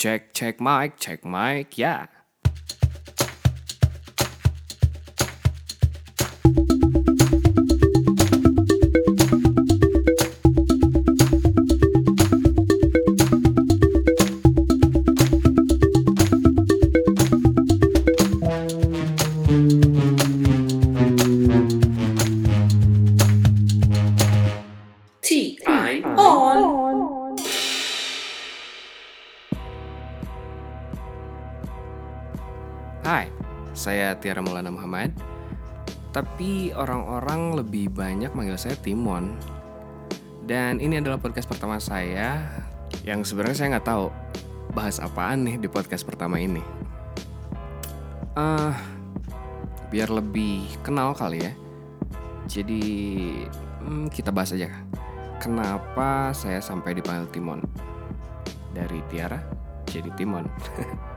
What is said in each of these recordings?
Check, check mic, check mic, yeah. Hai, saya Tiara Maulana Muhammad. Tapi orang-orang lebih banyak manggil saya Timon. Dan ini adalah podcast pertama saya yang sebenarnya saya nggak tahu bahas apaan nih di podcast pertama ini. Eh, biar lebih kenal kali ya. Jadi hmm, kita bahas aja. Kenapa saya sampai dipanggil Timon? Dari Tiara jadi Timon.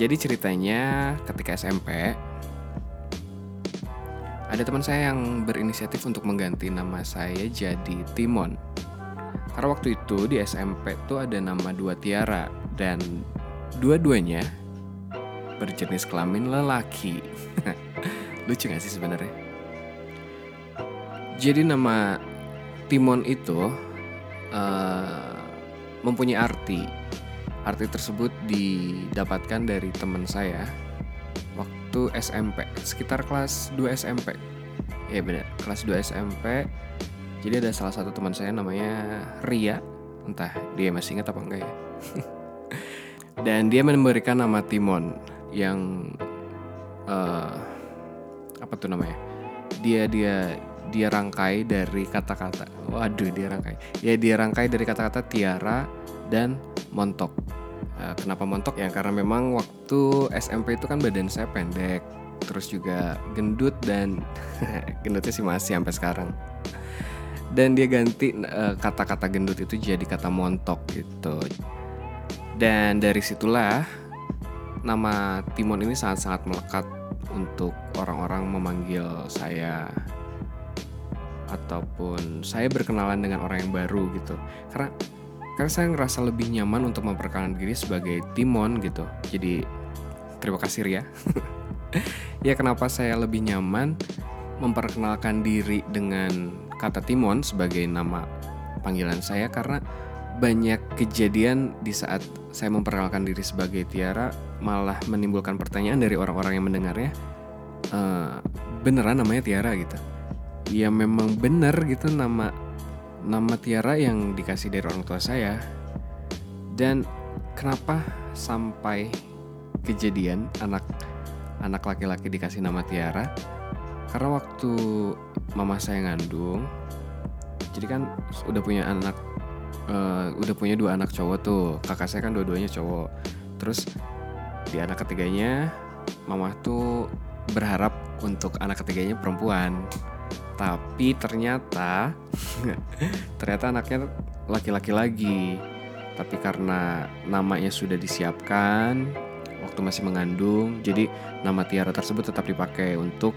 Jadi ceritanya ketika SMP ada teman saya yang berinisiatif untuk mengganti nama saya jadi Timon. Karena waktu itu di SMP tuh ada nama dua Tiara dan dua-duanya berjenis kelamin lelaki. Lucu gak sih sebenarnya? Jadi nama Timon itu eh, mempunyai arti Arti tersebut didapatkan dari teman saya waktu SMP, sekitar kelas 2 SMP. Ya benar, kelas 2 SMP. Jadi ada salah satu teman saya namanya Ria, entah dia masih ingat apa enggak ya. Dan dia memberikan nama Timon yang eh, apa tuh namanya? Dia dia dia rangkai dari kata-kata. Waduh, dia rangkai. Ya dia rangkai dari kata-kata Tiara dan montok. Eh, kenapa montok ya? Karena memang waktu SMP itu kan badan saya pendek, terus juga gendut dan gendutnya sih masih sampai sekarang. Dan dia ganti eh, kata-kata gendut itu jadi kata montok gitu. Dan dari situlah nama Timon ini sangat-sangat melekat untuk orang-orang memanggil saya ataupun saya berkenalan dengan orang yang baru gitu. Karena karena saya ngerasa lebih nyaman untuk memperkenalkan diri sebagai Timon gitu. Jadi terima kasih Ria. ya kenapa saya lebih nyaman memperkenalkan diri dengan kata Timon sebagai nama panggilan saya karena banyak kejadian di saat saya memperkenalkan diri sebagai Tiara malah menimbulkan pertanyaan dari orang-orang yang mendengarnya "Eh, beneran namanya Tiara gitu ya memang bener gitu nama nama Tiara yang dikasih dari orang tua saya. Dan kenapa sampai kejadian anak anak laki-laki dikasih nama Tiara? Karena waktu mama saya ngandung jadi kan udah punya anak eh, udah punya dua anak cowok tuh. Kakak saya kan dua-duanya cowok. Terus di anak ketiganya mama tuh berharap untuk anak ketiganya perempuan tapi ternyata ternyata anaknya laki-laki lagi. Tapi karena namanya sudah disiapkan waktu masih mengandung jadi nama Tiara tersebut tetap dipakai untuk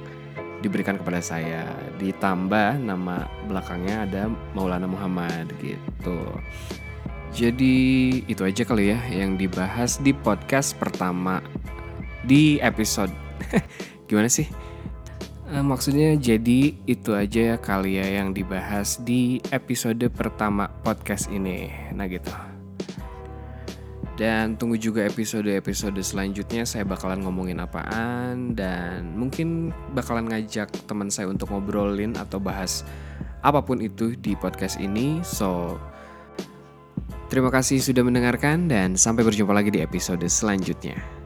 diberikan kepada saya. Ditambah nama belakangnya ada Maulana Muhammad gitu. Jadi itu aja kali ya yang dibahas di podcast pertama di episode gimana sih Eh, maksudnya jadi itu aja ya kali ya yang dibahas di episode pertama podcast ini. Nah gitu. Dan tunggu juga episode-episode selanjutnya saya bakalan ngomongin apaan dan mungkin bakalan ngajak teman saya untuk ngobrolin atau bahas apa pun itu di podcast ini. So terima kasih sudah mendengarkan dan sampai berjumpa lagi di episode selanjutnya.